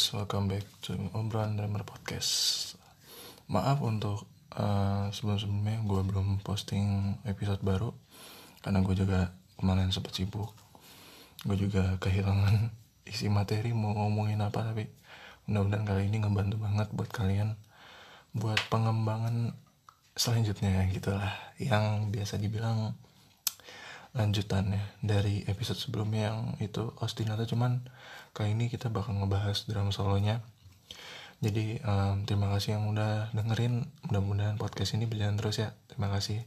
Guys, welcome back to Obrolan Drummer Podcast. Maaf untuk uh, sebelum-sebelumnya gue belum posting episode baru karena gue juga kemarin sempat sibuk. Gue juga kehilangan isi materi mau ngomongin apa tapi mudah-mudahan kali ini ngebantu banget buat kalian buat pengembangan selanjutnya gitulah yang biasa dibilang lanjutannya dari episode sebelumnya yang itu ostinato cuman kali ini kita bakal ngebahas drama solonya. Jadi um, terima kasih yang udah dengerin. Mudah-mudahan podcast ini berjalan terus ya. Terima kasih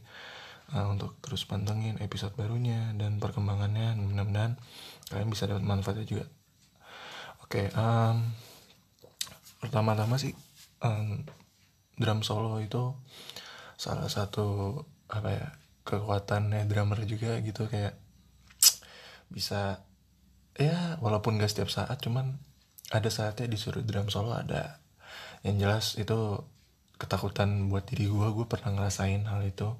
uh, untuk terus pantengin episode barunya dan perkembangannya. Mudah-mudahan kalian bisa dapat manfaatnya juga. Oke okay, um, pertama-tama sih um, drum solo itu salah satu apa ya kekuatannya drummer juga gitu kayak bisa ya walaupun gak setiap saat cuman ada saatnya disuruh drum solo ada. Yang jelas itu ketakutan buat diri gue gue pernah ngerasain hal itu.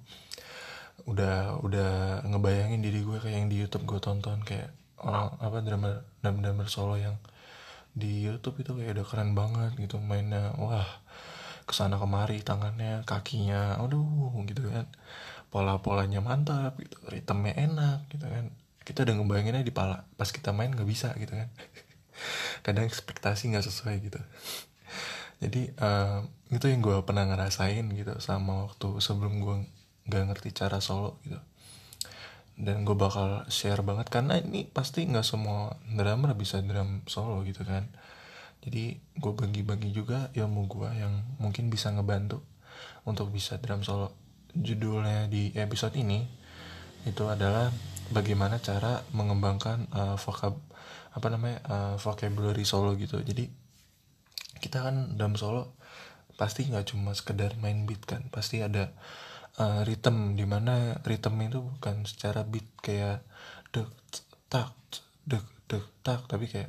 Udah udah ngebayangin diri gue kayak yang di YouTube gue tonton kayak orang apa drummer drummer, drummer solo yang di YouTube itu kayak udah keren banget gitu mainnya wah ke sana kemari tangannya kakinya aduh gitu kan pola-polanya mantap gitu ritmenya enak gitu kan. Kita udah ngebayanginnya di pala pas kita main nggak bisa gitu kan. Kadang ekspektasi nggak sesuai gitu. Jadi uh, itu yang gue pernah ngerasain gitu sama waktu sebelum gue nggak ngerti cara solo gitu. Dan gue bakal share banget karena ini pasti nggak semua drummer bisa drum solo gitu kan. Jadi gue bagi-bagi juga ilmu gue yang mungkin bisa ngebantu untuk bisa drum solo judulnya di episode ini itu adalah bagaimana cara mengembangkan uh, vocab apa namanya uh, vocabulary solo gitu. Jadi kita kan dalam solo pasti nggak cuma sekedar main beat kan pasti ada uh, rhythm di mana rhythm itu bukan secara beat kayak dek tak dek dek tak tapi kayak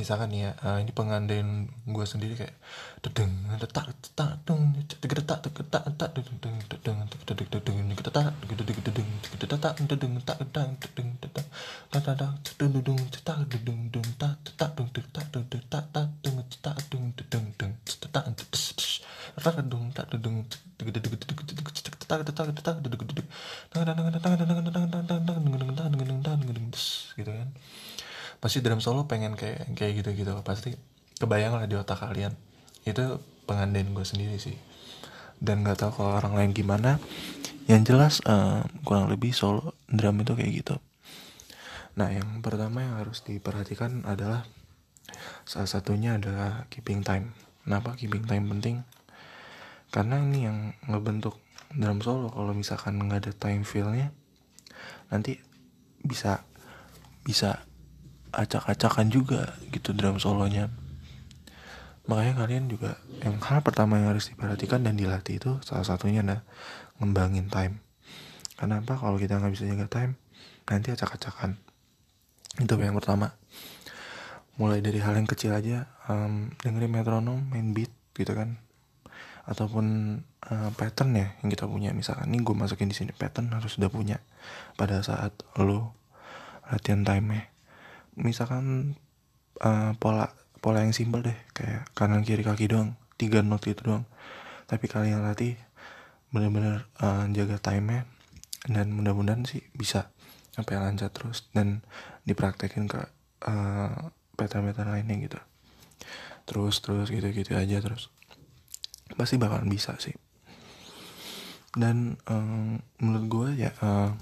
misalkan ya uh, ini pengandaian gue sendiri kayak dedeng detak detak deng detak detak detak dedeng dedeng dedeng dedeng dedeng detak dedeng dedeng detak dedeng detak dedeng dedeng detak detak dedeng dedeng detak dedeng dedeng tak detak dedeng detak dedeng detak tak dedeng detak dedeng dedeng dedeng detak detak dedeng tak dedeng dedeng dedeng detak detak detak dedeng dedeng tangan tangan pasti drum solo pengen kayak kayak gitu gitu pasti kebayang lah di otak kalian. Itu pengandaian gue sendiri sih. Dan nggak tahu kalau orang lain gimana. Yang jelas uh, kurang lebih solo drum itu kayak gitu. Nah yang pertama yang harus diperhatikan adalah salah satunya adalah keeping time. Kenapa keeping time penting? Karena ini yang ngebentuk drum solo. Kalau misalkan nggak ada time feelnya nanti bisa bisa acak-acakan juga gitu drum solonya. Makanya kalian juga yang hal pertama yang harus diperhatikan dan dilatih itu salah satunya adalah ngembangin time. Kenapa? Kalau kita nggak bisa jaga time nanti acak-acakan. Itu yang pertama. Mulai dari hal yang kecil aja um, dengerin metronom main beat gitu kan. Ataupun uh, pattern ya yang kita punya. Misalkan ini gue masukin di sini pattern harus udah punya pada saat lo latihan time nya misalkan uh, pola pola yang simpel deh kayak kanan kiri kaki doang tiga not itu doang. Tapi kalian latih bener-bener uh, jaga time-nya dan mudah-mudahan sih bisa sampai lancar terus dan dipraktekin ke uh, pattern-pattern lainnya gitu. Terus terus gitu-gitu aja terus. Pasti bakalan bisa sih. Dan um, menurut gue ya uh,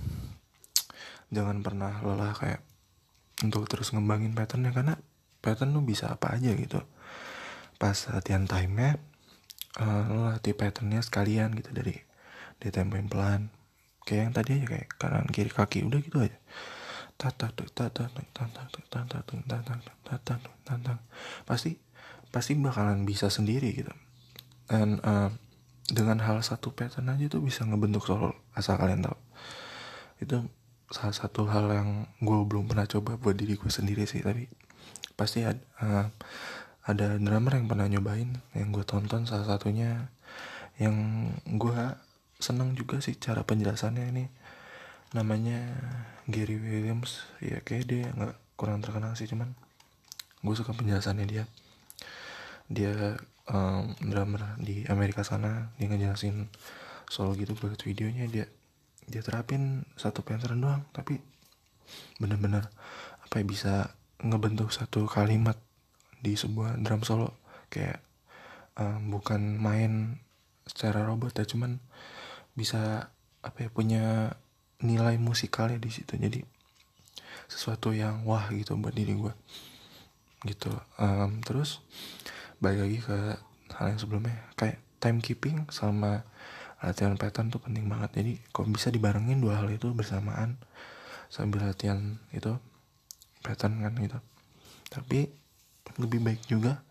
jangan pernah lelah kayak untuk terus ngembangin patternnya karena pattern lu bisa apa aja gitu. Pas latihan time nya uh, latih patternnya sekalian gitu dari di tempoin pelan. Kayak yang tadi aja kayak kanan kiri kaki udah gitu aja. Pasti pasti bakalan bisa sendiri gitu. Dan uh, dengan hal satu pattern aja tuh bisa ngebentuk solo asal kalian tahu. Itu salah satu hal yang gue belum pernah coba buat diri gue sendiri sih tapi pasti ada, uh, ada drummer yang pernah nyobain yang gue tonton salah satunya. Yang gue seneng juga sih cara penjelasannya ini. Namanya Gary Williams ya kayak dia nggak kurang terkenal sih cuman gue suka penjelasannya dia. Dia um, drummer di Amerika sana dia ngejelasin solo gitu buat videonya dia dia terapin satu pattern doang tapi bener-bener apa ya bisa ngebentuk satu kalimat di sebuah drum solo. Kayak um, bukan main secara robot ya cuman bisa apa ya punya nilai musikalnya di situ. Jadi sesuatu yang wah gitu buat diri gue gitu um, terus balik lagi ke hal yang sebelumnya kayak timekeeping sama latihan pattern tuh penting banget. Jadi kok bisa dibarengin dua hal itu bersamaan sambil latihan itu pattern kan gitu. Tapi lebih baik juga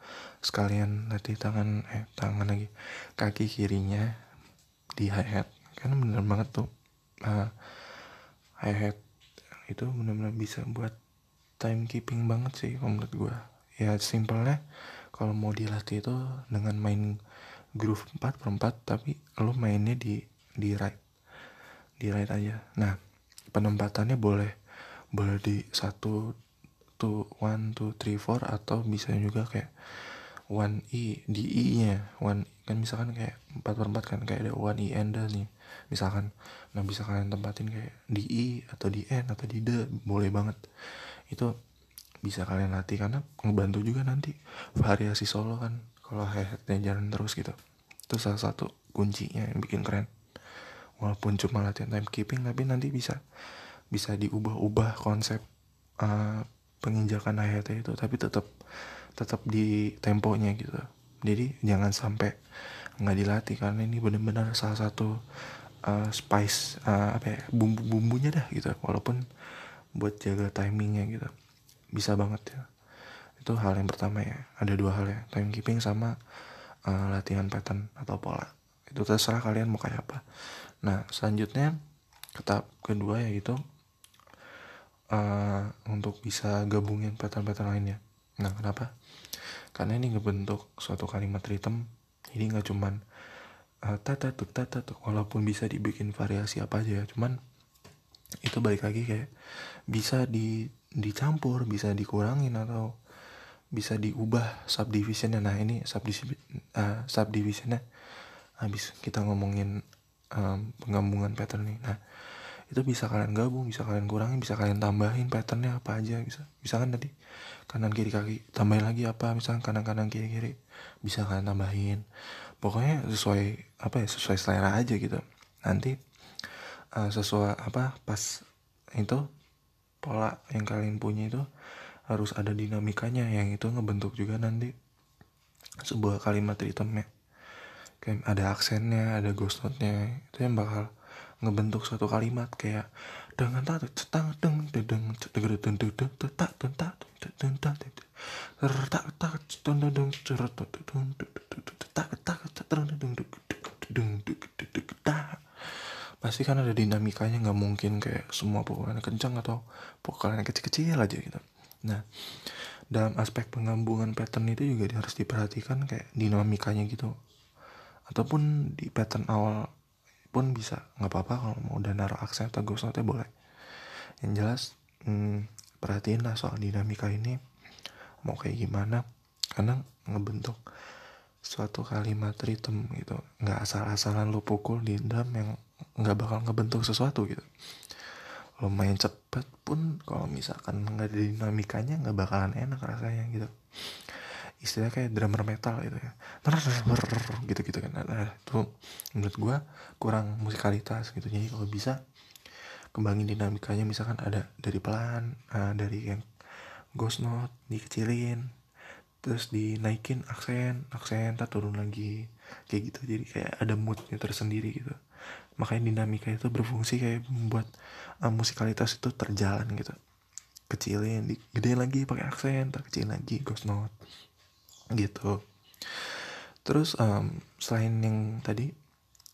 sekalian latih tangan eh tangan lagi kaki kirinya di hi hat karena bener banget tuh. Uh, hi hat itu bener-bener bisa buat timekeeping banget sih menurut gue ya simpelnya kalau mau dilatih itu dengan main groove 4 per 4 tapi lo mainnya di di right. Di right aja. Nah penempatannya boleh boleh di satu tuh one two three four atau bisa juga kayak one e di i nya one kan misalkan kayak empat per empat kan kayak ada one e and nih misalkan. Nah bisa kalian tempatin kayak di i atau di n atau di d boleh banget. Itu bisa kalian latih karena ngebantu juga nanti variasi solo kan kalau headnya jalan terus gitu itu salah satu kuncinya yang bikin keren. Walaupun cuma latihan timekeeping tapi nanti bisa bisa diubah-ubah konsep uh, penginjakan hayat itu tapi tetap tetap di temponya gitu. Jadi jangan sampai nggak dilatih karena ini benar-benar salah satu uh, spice uh, apa ya bumbu-bumbunya dah gitu. Walaupun buat jaga timingnya gitu bisa banget ya. Itu hal yang pertama ya. Ada dua hal ya timekeeping sama uh, latihan pattern atau pola. Itu terserah kalian mau kayak apa. Nah selanjutnya tahap kedua yaitu uh, untuk bisa gabungin pattern-pattern lainnya. Nah kenapa? Karena ini ngebentuk suatu kalimat ritme jadi nggak cuman tata tuk tata tuk walaupun bisa dibikin variasi apa aja ya cuman itu balik lagi kayak bisa di dicampur bisa dikurangin atau bisa diubah subdivisionnya. Nah ini subdivision uh, subdivisionnya. Habis kita ngomongin um, penggabungan pattern nih nah itu bisa kalian gabung bisa kalian kurangin bisa kalian tambahin patternnya apa aja bisa. Bisa kan tadi? Kanan kiri kaki. Tambahin lagi apa? Misalkan kanan kanan kiri kiri. Bisa kalian tambahin. Pokoknya sesuai apa ya sesuai selera aja gitu. Nanti uh, sesuai apa pas itu pola yang kalian punya itu harus ada dinamikanya yang itu ngebentuk juga nanti sebuah kalimat ritme kayak ada aksennya ada ghost note-nya itu yang bakal ngebentuk suatu kalimat kayak dengan tak tentang deng deng deng deng deng deng deng tak tak tak deng tak tak tak tak deng deng deng tak tak tak deng deng deng deng pasti kan ada dinamikanya nggak mungkin kayak semua pukulannya kencang atau pukulannya kecil-kecil aja gitu nah dalam aspek penggabungan pattern itu juga harus diperhatikan kayak dinamikanya gitu. Ataupun di pattern awal pun bisa nggak apa-apa kalau mau udah naruh aksen atau ghost note boleh. Yang jelas hmm, perhatiin lah soal dinamika ini mau kayak gimana. Karena ngebentuk suatu kalimat ritme gitu. Nggak asal-asalan lu pukul di drum yang nggak bakal ngebentuk sesuatu gitu lo main cepet pun kalau misalkan nggak ada dinamikanya nggak bakalan enak rasanya gitu. Istilahnya kayak drummer metal gitu ya. Gitu gitu kan. Nah, itu menurut gue kurang musikalitas gitu. Jadi kalau bisa kembangin dinamikanya. Misalkan ada dari pelan uh, dari yang ghost note dikecilin terus dinaikin aksen aksen tak turun lagi. Kayak gitu. Jadi kayak ada moodnya tersendiri gitu makanya dinamika itu berfungsi kayak membuat uh, musikalitas itu terjalan gitu. Kecilin gede lagi pakai aksen tak kecil lagi ghost note gitu. Terus um, selain yang tadi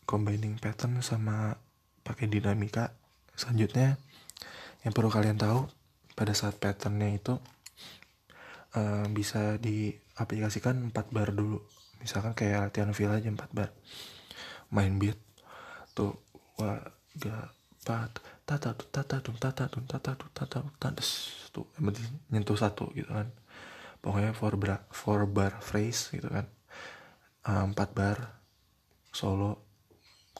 combining pattern sama pakai dinamika selanjutnya yang perlu kalian tahu pada saat patternnya itu uh, bisa diaplikasikan 4 bar dulu. Misalkan kayak latihan feel aja 4 bar. Main beat wa ga pat tata tata tuh tata tuh tata tuh tata tuh tata tuh yang penting nyentuh satu gitu kan. Pokoknya four bar four bar phrase gitu kan. Uh, empat bar solo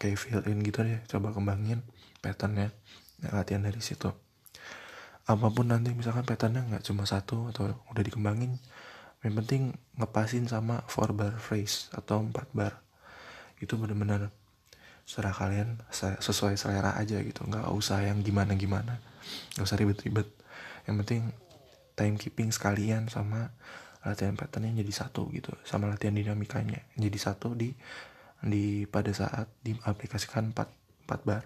kayak fill in gitu deh. Coba kembangin patternnya. Nah, latihan dari situ. Apa pun nanti misalkan patternnya nggak cuma satu atau udah dikembangin yang penting ngepasin sama four bar phrase atau empat bar. Itu bener-bener serah kalian sesuai selera aja gitu. Nggak usah yang gimana gimana nggak usah ribet-ribet. Yang penting timekeeping sekalian sama latihan patternnya jadi satu gitu. Sama latihan dinamikanya jadi satu di di pada saat diaplikasikan 4, 4 bar.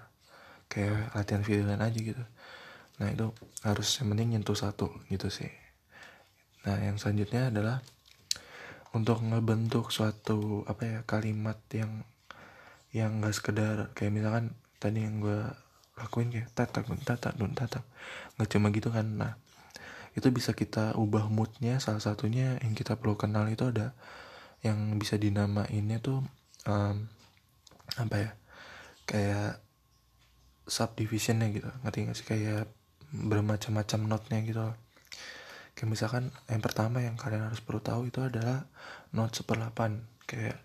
Kayak latihan violin aja gitu. Nah itu harus yang penting nyentuh satu gitu sih. Nah yang selanjutnya adalah untuk ngebentuk suatu apa ya kalimat yang yang gak sekedar kayak misalkan tadi yang gue lakuin kayak tatak dun tatak dun tatak. Nggak cuma gitu kan. Nah itu bisa kita ubah moodnya. Salah satunya yang kita perlu kenal itu ada yang bisa dinamainnya tuh um, apa ya kayak subdivisionnya gitu. Ngerti gak sih? Kayak bermacam-macam notnya gitu. Kayak misalkan yang pertama yang kalian harus perlu tahu itu adalah not seperlapan. Kayak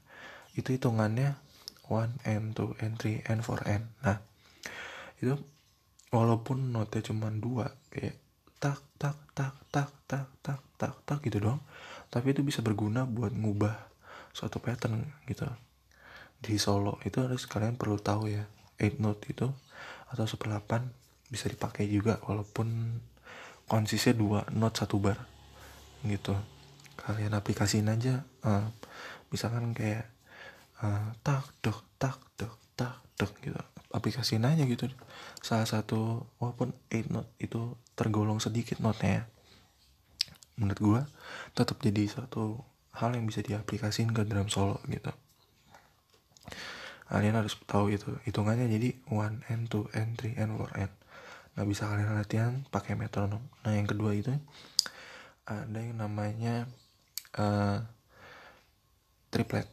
itu hitungannya 1 n 2 n 3 n 4 n nah itu walaupun notnya cuma dua kayak tak tak tak tak tak tak tak tak gitu dong tapi itu bisa berguna buat ngubah suatu pattern gitu. Di solo itu harus kalian perlu tahu ya 8 note itu atau seperlapan bisa dipakai juga walaupun konsisnya dua not satu bar gitu. Kalian aplikasiin aja uh, misalkan kayak uh, tak dok tak dok tak dok gitu. Aplikasiin aja gitu. Salah satu walaupun 8 not itu tergolong sedikit notnya ya. menurut gua tetap jadi satu hal yang bisa diaplikasiin ke drum solo gitu. Kalian harus tahu itu. Hitungannya jadi 1 n 2 n 3 n 4 n nggak bisa kalian latihan pakai metronom. Nah yang kedua itu ada yang namanya uh, triplet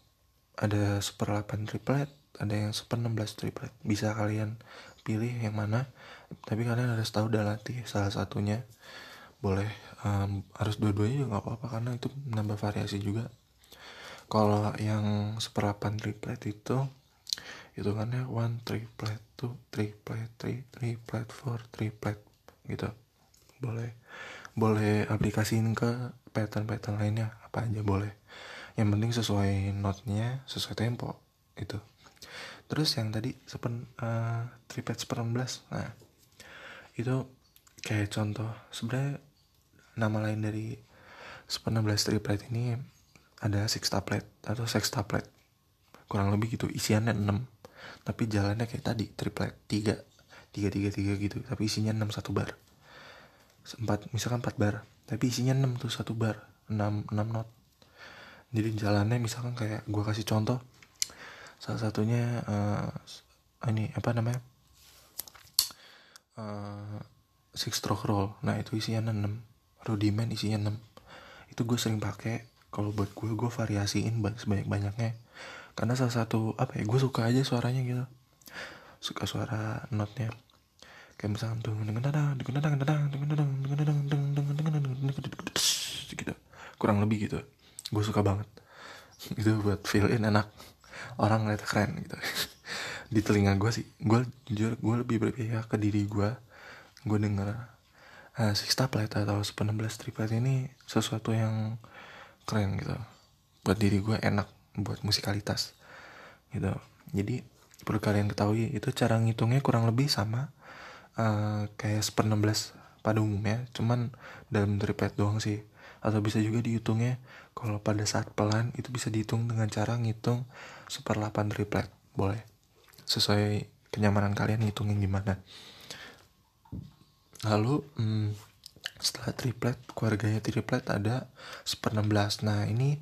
ada super 8 triplet ada yang super 16 triplet. Bisa kalian pilih yang mana. Tapi kalian harus tahu udah latih salah satunya. Boleh um, harus dua-duanya juga nggak apa-apa karena itu menambah variasi juga. Kalau yang 8 triplet itu hitungannya one triplet two triplet three triplet four triplet gitu. Boleh boleh aplikasiin ke pattern-pattern lainnya apa aja boleh yang penting sesuai notnya sesuai tempo itu terus yang tadi sepen uh, triplet seperembelas nah itu kayak contoh. Sebenarnya nama lain dari seperembelas triplet ini ada sextuplet atau sextuplet kurang lebih gitu isiannya 6 tapi jalannya kayak tadi triplet tiga. Tiga tiga tiga gitu. Tapi isinya enam satu bar. Sempat misalkan empat bar. Tapi isinya enam tuh satu bar. Enam enam not jadi jalannya misalkan kayak gue kasih contoh salah satunya uh, ini apa namanya uh, six stroke roll nah itu isinya enam rudiment isinya enam itu gue sering pakai kalau buat gue gue variasiin sebanyak banyaknya karena salah satu apa ya gue suka aja suaranya gitu suka suara notnya kayak misalnya tuh gitu kurang lebih gitu gue suka banget. Itu buat feel in enak. Orang ngeliat keren gitu. Di telinga gue sih gue jujur gue lebih berpihak ke diri gue gue denger uh, six tablet atau 16 triplet ini sesuatu yang keren gitu. Buat diri gue enak buat musikalitas gitu. Jadi perlu kalian ketahui itu cara ngitungnya kurang lebih sama uh, kayak seper 16 pada umumnya. Cuman dalam triplet doang sih. Atau bisa juga dihitungnya kalau pada saat pelan itu bisa dihitung dengan cara ngitung seper 8 triplet boleh. Sesuai kenyamanan kalian ngitungin gimana. Lalu hmm, setelah triplet keluarganya triplet ada seper 16 nah ini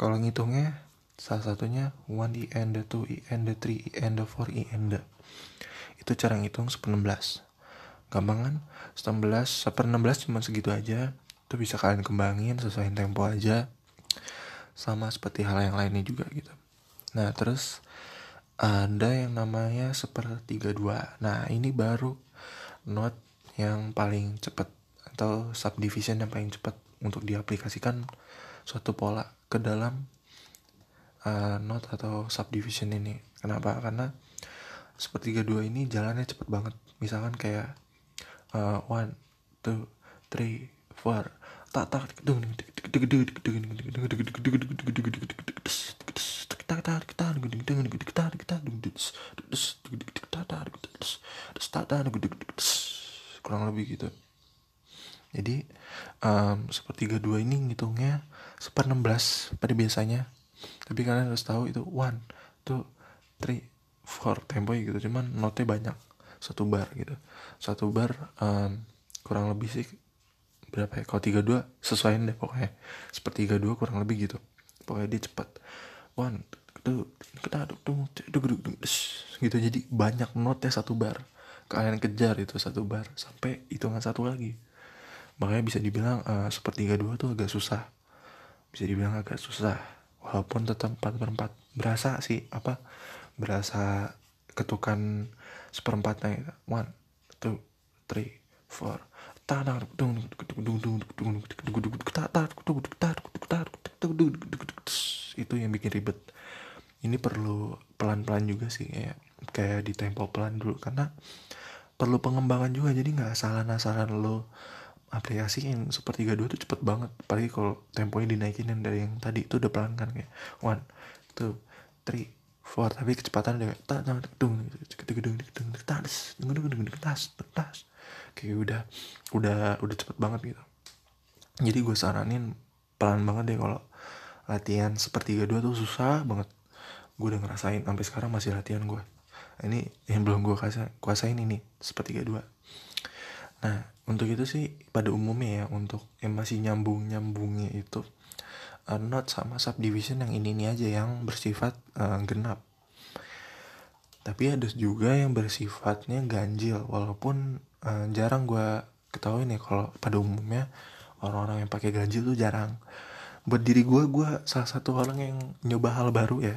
kalau ngitungnya salah satunya 1 i n the 2 i n the 3 i n the 4 i n the. Itu cara ngitung 16 gampang kan? 19 seper 16 cuma segitu aja. Itu bisa kalian kembangin sesuai tempo aja sama seperti hal yang lainnya juga gitu. Nah terus ada yang namanya seper 32 nah ini baru note yang paling cepat atau subdivision yang paling cepat untuk diaplikasikan suatu pola ke dalam uh, note atau subdivision ini. Kenapa? Karena sepertiga dua ini jalannya cepet banget. Misalkan kayak uh, one two three four. Tak tak kurang lebih gitu. Jadi um, sepertiga dua ini ngitungnya seper 16 pada biasanya. Tapi kalian harus tahu itu one two three four tempo gitu. Cuman notnya banyak. Satu bar gitu. Satu bar um, kurang lebih sih berapa ya? Kalau tiga dua sesuaiin deh pokoknya. Seperti tiga dua kurang lebih gitu. Pokoknya dia cepat one two kita gitu. Jadi banyak notnya satu bar. Kalian kejar itu satu bar. Sampai hitungan satu lagi. Makanya bisa dibilang uh, sepertiga dua tuh agak susah. Bisa dibilang agak susah. Walaupun tetap empat per empat. Berasa sih apa berasa ketukan seperempatnya gitu. one two three four itu yang bikin ribet ini perlu pelan-pelan juga sih kayak kayak di tempo pelan dulu karena perlu pengembangan juga jadi nggak salah-salah lo aplikasi yang super 32 tuh cepet banget apalagi kalau temponya dinaikin yang dari yang tadi itu udah pelan kan kayak one two three four tapi kecepatan udah tak tak dung gedung gedung tas gedung gedung tas tas kayak udah udah udah cepet banget gitu. Jadi gue saranin pelan banget deh kalau latihan sepertiga dua tuh susah banget. Gue udah ngerasain sampai sekarang masih latihan gue ini yang belum gue kuasain ini sepertiga dua nah untuk itu sih pada umumnya ya untuk yang masih nyambung nyambungnya itu uh, not sama subdivision yang ini ini aja yang bersifat uh, genap. Tapi ada juga yang bersifatnya ganjil walaupun uh, jarang gue ketahui nih kalau pada umumnya orang-orang yang pakai ganjil tuh jarang. Buat diri gue gue salah satu orang yang nyoba hal baru ya.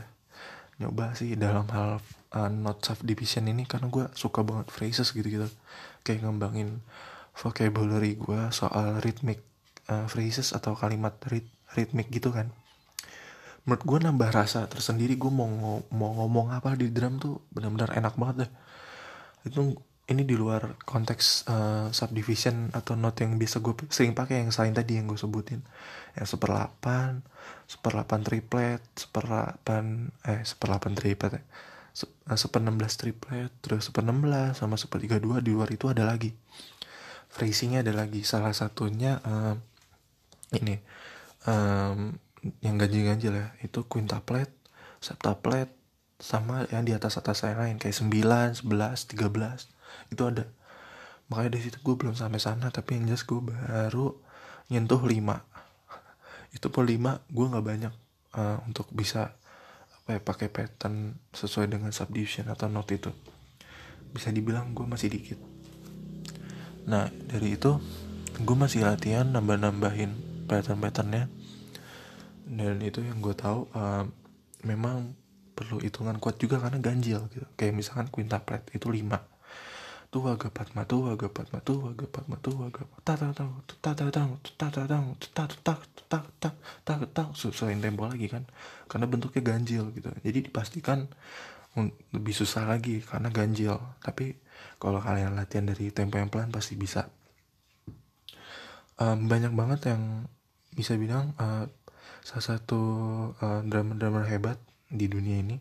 Nyoba sih dalam hal uh, not subdivision ini karena gue suka banget phrases gitu gitu kayak ngembangin vocabulary gue soal rhythmic uh, phrases atau kalimat rit ritmik gitu kan. Menurut gue nambah rasa tersendiri gue mau mau ngomong apa di drum tuh benar-benar enak banget deh. Itu ini di luar konteks uh, subdivision atau note yang biasa gue sering pakai yang selain tadi yang gue sebutin. Yang seperlapan seperlapan triplet seperlapan eh seperlapan triplet eh, seper 16 triplet terus seper 16 sama seper 32 di luar itu ada lagi. Phrasingnya ada lagi. Salah satunya um, ini um, yang ganjil-ganjil ya. Itu quintuplet septuplet sama yang di atas atas saya lain. Kayak 9, 11, 13 itu ada. Makanya dari situ gue belum sampai sana tapi yang jelas gue baru nyentuh 5 itu per 5 gue nggak banyak uh, untuk bisa apa ya pakai pattern sesuai dengan subdivision atau note itu. Bisa dibilang gue masih dikit. Nah dari itu gue masih latihan nambah-nambahin pattern-patternnya. Dan itu yang gue tahu uh, memang perlu hitungan kuat juga karena ganjil gitu. Kayak misalkan quintuplet itu 5 waga patma waga patma waga patma tak tak tak tak tak tak tak tak tak tak tak tak tak tak tak sesuaiin tempo lagi kan karena bentuknya ganjil gitu jadi dipastikan lebih susah lagi karena ganjil tapi kalau kalian latihan dari tempo yang pelan pasti bisa um, banyak banget yang bisa bilang uh, salah satu uh, drummer-drummer hebat di dunia ini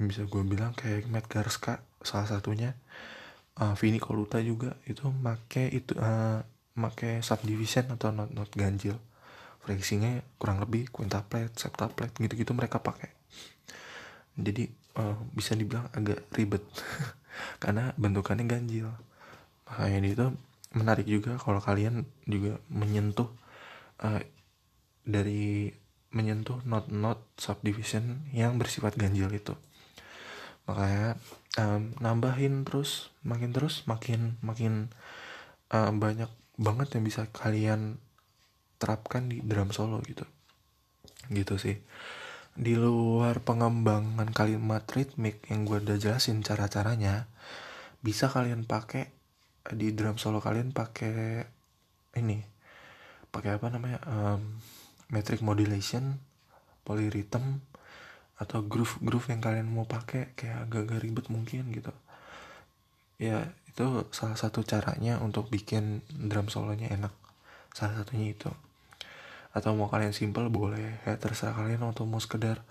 yang bisa gue bilang kayak Matt Garska salah satunya uh, Vini Koluta juga. Itu make itu uh, make subdivision atau not not ganjil. Phrasingnya kurang lebih quintuplet septuplet gitu-gitu mereka pakai. Jadi uh, bisa dibilang agak ribet. Karena bentukannya ganjil. Makanya itu menarik juga kalau kalian juga menyentuh uh, dari menyentuh not-not subdivision yang bersifat ganjil itu. Makanya um, nambahin terus makin terus makin makin um, banyak banget yang bisa kalian terapkan di drum solo gitu. Gitu sih. Di luar pengembangan kalimat ritmik yang gue udah jelasin cara-caranya bisa kalian pakai di drum solo kalian pakai ini pakai apa namanya? Um, metric modulation polyrhythm atau groove groove yang kalian mau pakai kayak agak-agak ribet mungkin gitu. Ya itu salah satu caranya untuk bikin drum solonya enak. Salah satunya itu. Atau mau kalian simple boleh. Ya terserah kalian atau mau sekedar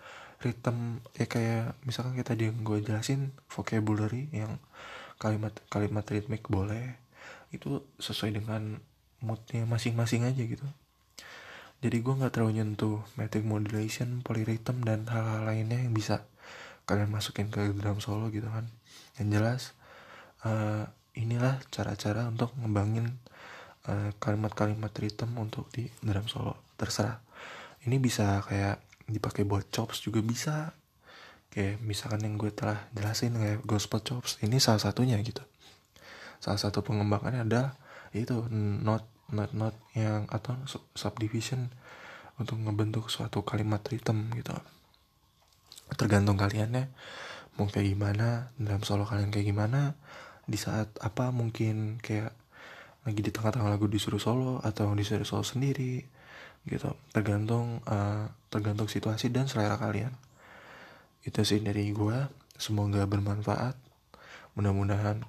rhythm. Ya kayak misalkan kita yang gue jelasin vocabulary yang kalimat kalimat ritmik boleh. Itu sesuai dengan moodnya masing-masing aja gitu jadi gue nggak terlalu nyentuh metric modulation polyrhythm dan hal-hal lainnya yang bisa kalian masukin ke drum solo gitu kan. Yang jelas uh, inilah cara-cara untuk ngembangin eh, kalimat-kalimat rhythm untuk di drum solo. Terserah. Ini bisa kayak dipakai buat chops juga bisa. Kayak misalkan yang gue telah jelasin kayak gospel chops ini salah satunya gitu. Salah satu pengembangannya ada itu not not not yang atau subdivision untuk ngebentuk suatu kalimat rhythm gitu. Tergantung kaliannya mau kayak gimana dalam solo kalian kayak gimana di saat apa mungkin kayak lagi di tengah-tengah lagu disuruh solo atau disuruh solo sendiri gitu. Tergantung uh, tergantung situasi dan selera kalian. Itu sih dari gue semoga bermanfaat. Mudah-mudahan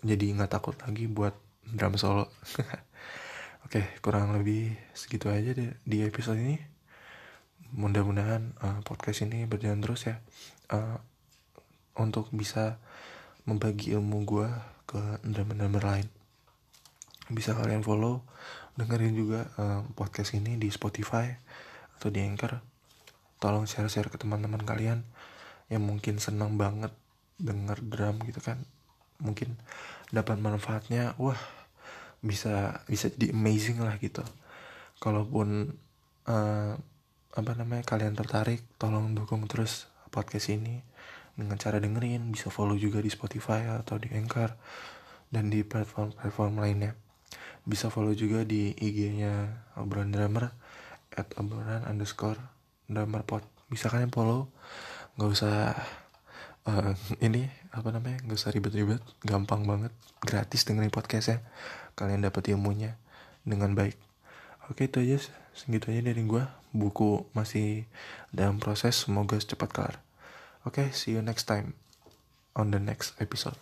jadi nggak takut lagi buat drum solo oke kurang lebih segitu aja deh di episode ini. Mudah-mudahan uh, podcast ini berjalan terus ya. Uh, untuk bisa membagi ilmu gue ke drummer-drummer lain. Bisa kalian follow dengerin juga uh, podcast ini di Spotify atau di Anchor. Tolong share-share ke teman-teman kalian yang mungkin senang banget denger drum gitu kan. Mungkin dapat manfaatnya. Wah bisa bisa jadi amazing lah gitu. Kalaupun uh, apa namanya kalian tertarik tolong dukung terus podcast ini dengan cara dengerin. Bisa follow juga di Spotify atau di Anchor dan di platform-platform lainnya. Bisa follow juga di IG-nya obrolan drummer at obrolan underscore drummer pot bisa kalian follow. Nggak usah uh, ini apa namanya nggak usah ribet-ribet gampang banget gratis dengerin podcast ya kalian dapat ilmunya dengan baik. Oke itu aja segitu aja dari gue buku masih dalam proses semoga cepat kelar. Okay, see you next time on the next episode.